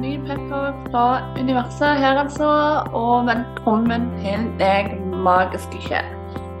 ny pepper fra universet her, altså. Og velkommen til deg, magiske sjel.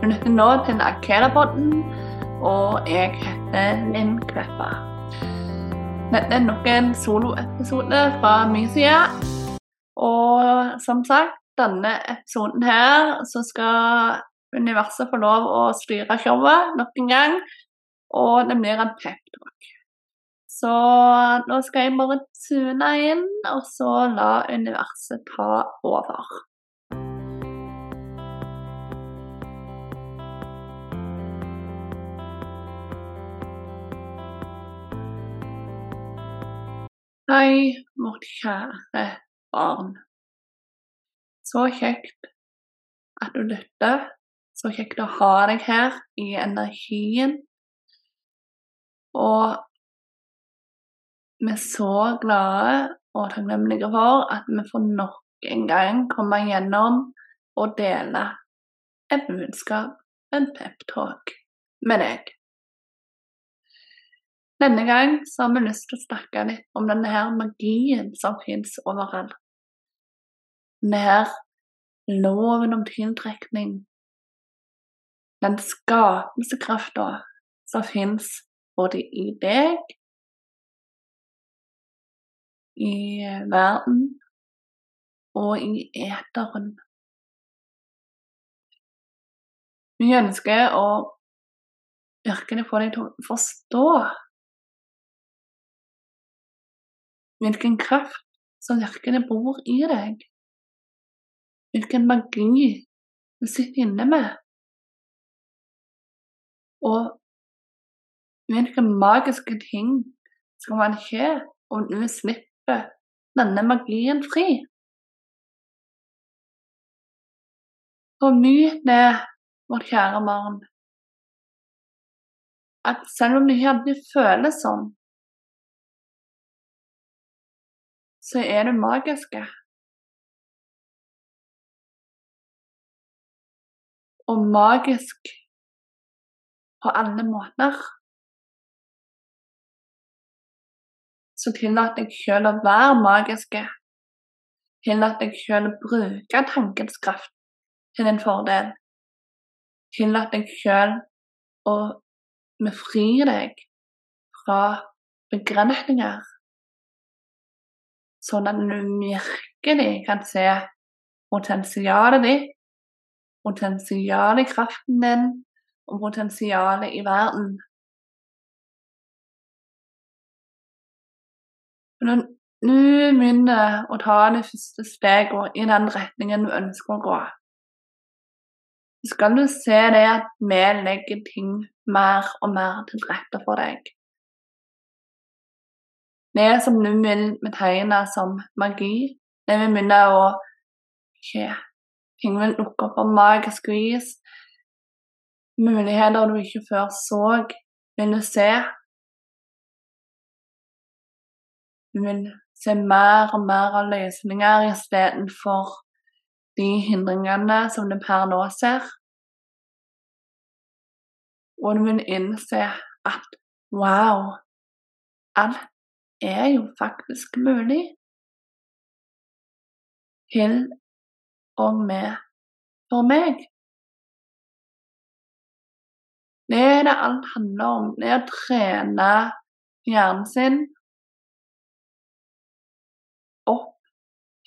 Du lytter nå til Akela-podden, og jeg heter Linn Kleppa. Dette er nok en soloepisode fra min side. Og som sagt, denne episoden her, så skal universet få lov å styre showet nok en gang. Og det blir en peptalk. Så nå skal jeg bare tune inn, og så la universet ta over. Hei, vårt kjære barn. Så kjekt at du lytter. Så kjekt å ha deg her i energien. Og vi er så glade og takknemlige for at vi får nok en gang komme gjennom og dele et budskap, en peptalk, med deg. Denne gang så har vi lyst til å snakke litt om denne her magien som finnes overalt. Denne her loven om tiltrekning. Den skapelseskrafta som finnes både i deg i verden og i eteren. Vi ønsker å virkelig få deg til å forstå hvilken kraft som virkelig bor i deg. Hvilken magi du sitter inne med. Og hvilke magiske ting skal man skje om du slipper slipper denne magien fri. Og nyt det, vårt kjære barn, at selv om det ikke føles sånn, så er du magiske. Og magisk på alle måter. Så tillat deg sjøl å være magiske. Tillat deg sjøl å bruke tankens kraft til din fordel. Tillat deg sjøl å befri deg fra begrensninger, sånn at du virkelig kan se potensialet ditt, potensialet i kraften din og potensialet i verden. Når du begynner å ta de første stegene i den retningen du ønsker å gå, så skal du se det at vi legger ting mer og mer til rette for deg. Det som du vil betegne som magi, det vil begynne å skje. Ting vil dukke opp på magisk vis. Muligheter du ikke før så, vil du se. Du vil se mer og mer av løsninger istedenfor de hindringene som du per nå ser. Og du vil innse at wow, alt er jo faktisk mulig. Til og med for meg. Det er det alt handler om. Det er å trene hjernen sin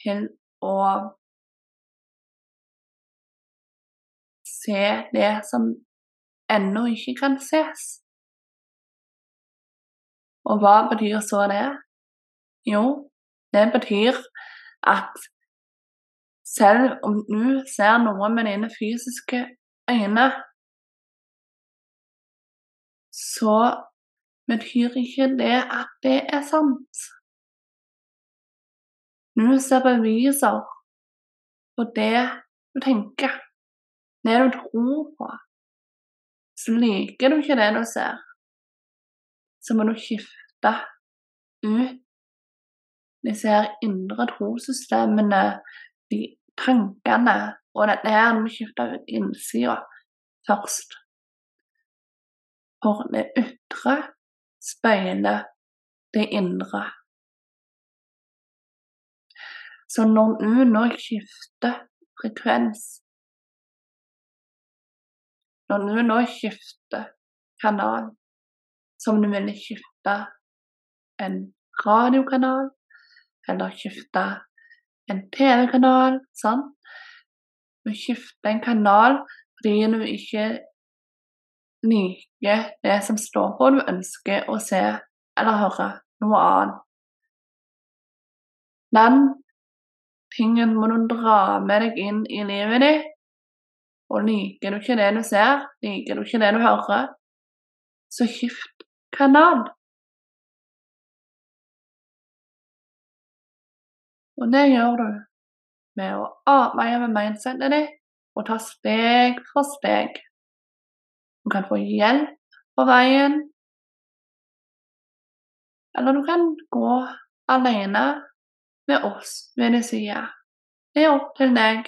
til å se det som ennå ikke kan ses. Og hva betyr så det? Jo, det betyr at selv om du ser noe med dine fysiske øyne, så betyr ikke det at det er sant. Når du ser beviser på det du tenker, det du tror på, så liker du ikke det du ser, så må du skifte ut disse her indre trossystemene, de tankene og dette her må skifte ut innsida først. For det ytre speiler det indre. Så når du nå skifter frekvens Når du nå skifter kanal, som du ville skifte en radiokanal, eller skifte en TV-kanal, sånn. Du skifter en kanal fordi du ikke liker det som står på, du ønsker å se eller høre noe annet. Den tingen må du dra med deg inn i livet ditt. Og liker du ikke det du ser, liker du ikke det du hører, så skift kanal. Og det gjør du med å arbeide med mindsetet ditt og ta steg for steg. Du kan få hjelp på veien, eller du kan gå alene med oss ved din side. Det er opp til deg.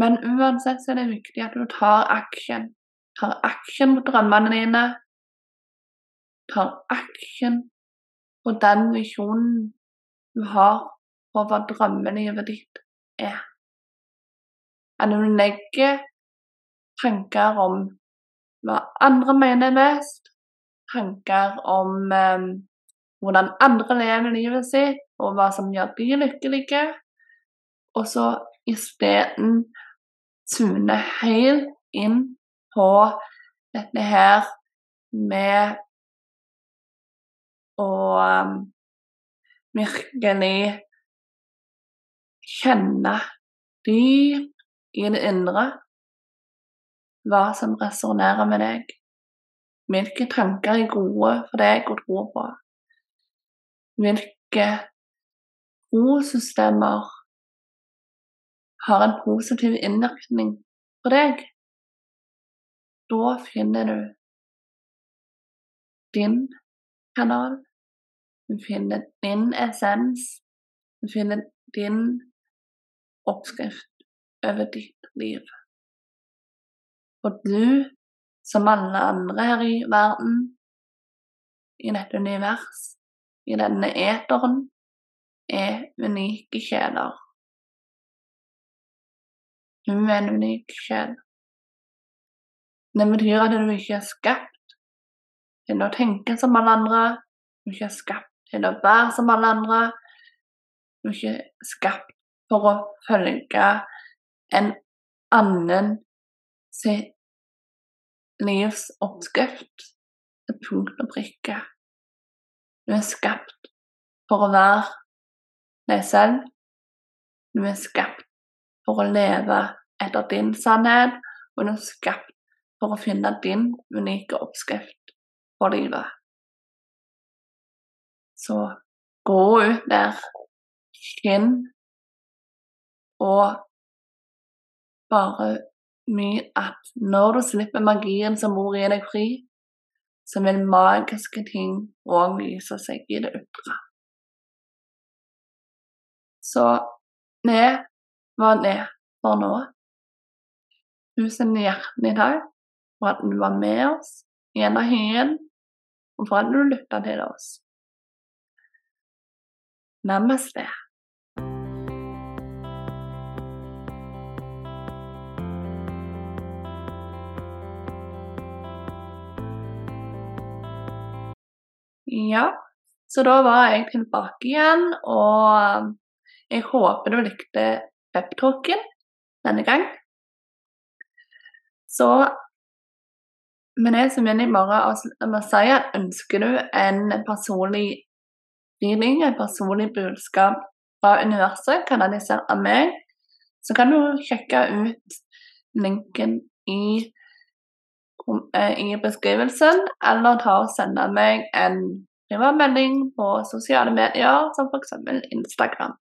Men uansett så er det viktig at du tar action. Tar action mot drømmene dine. Tar action på den visjonen du har for hva drømmelivet ditt er. At du legger tanker om hva andre mener best, tanker om um, hvordan andre lever livet sitt, og hva som gjør de lykkelige, og så isteden tune helt inn på dette her med å um, virkelig kjenne dypt i det indre hva som resonnerer med deg. Hvilke tanker er gode for deg å tro på? Hvilke trosystemer har en positiv innvirkning på deg? Da finner du din kanal, du finner din essens, du finner din oppskrift over ditt liv. Og du, som alle andre her i verden, i dette univers, i denne eteren, er unike kjeler. Du er en unik sjel. Det betyr at du ikke er skapt til å tenke som alle andre, du ikke er skapt til å være som alle andre, du er ikke skapt for å følge en annen sitt livs oppskrift til punkt og prikke. Du er skapt for å være deg selv. Du er skapt for å leve etter din sannhet, og du er skapt for å finne din unike oppskrift for livet. Så gå ut der, skinn, og bare mye at når du slipper magien som bor i deg fri, så vil magiske ting òg vise seg i det ytre. Så vi var det for nå. Tusen hjertelig takk for at du var med oss i hyen, og for at du lytta til oss. Namaste. Ja, så da var jeg tilbake igjen, og jeg håper du likte peptalken denne gang. Så med det så vil jeg bare å si at ønsker du en personlig reading, et personlig budskap fra universet, kanalisert av meg, så kan du sjekke ut linken i I beskrivelsen, eller ta og sende meg en privatmelding på sosiale medier, som f.eks. Instagram.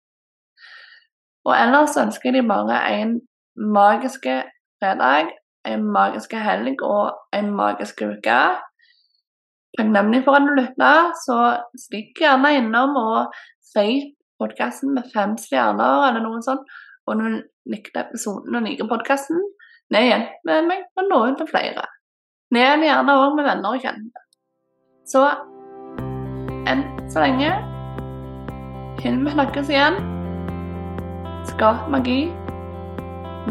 Og ellers ønsker de bare en magiske fredag, en magiske helg og en magisk uke. Takknemlig for at du lytta, så stikk gjerne innom og si podkasten med fem stjerner eller noe sånt. Og du likte episoden og liker podkasten, det hjelper meg å nå ut til flere. Del gjerne òg med venner og kjente. Så enn så lenge Til vi snakkes igjen, skap magi.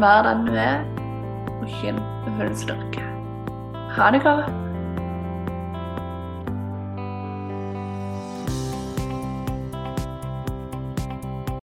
Vær den du er, og kjenn full styrke. Ha det godt.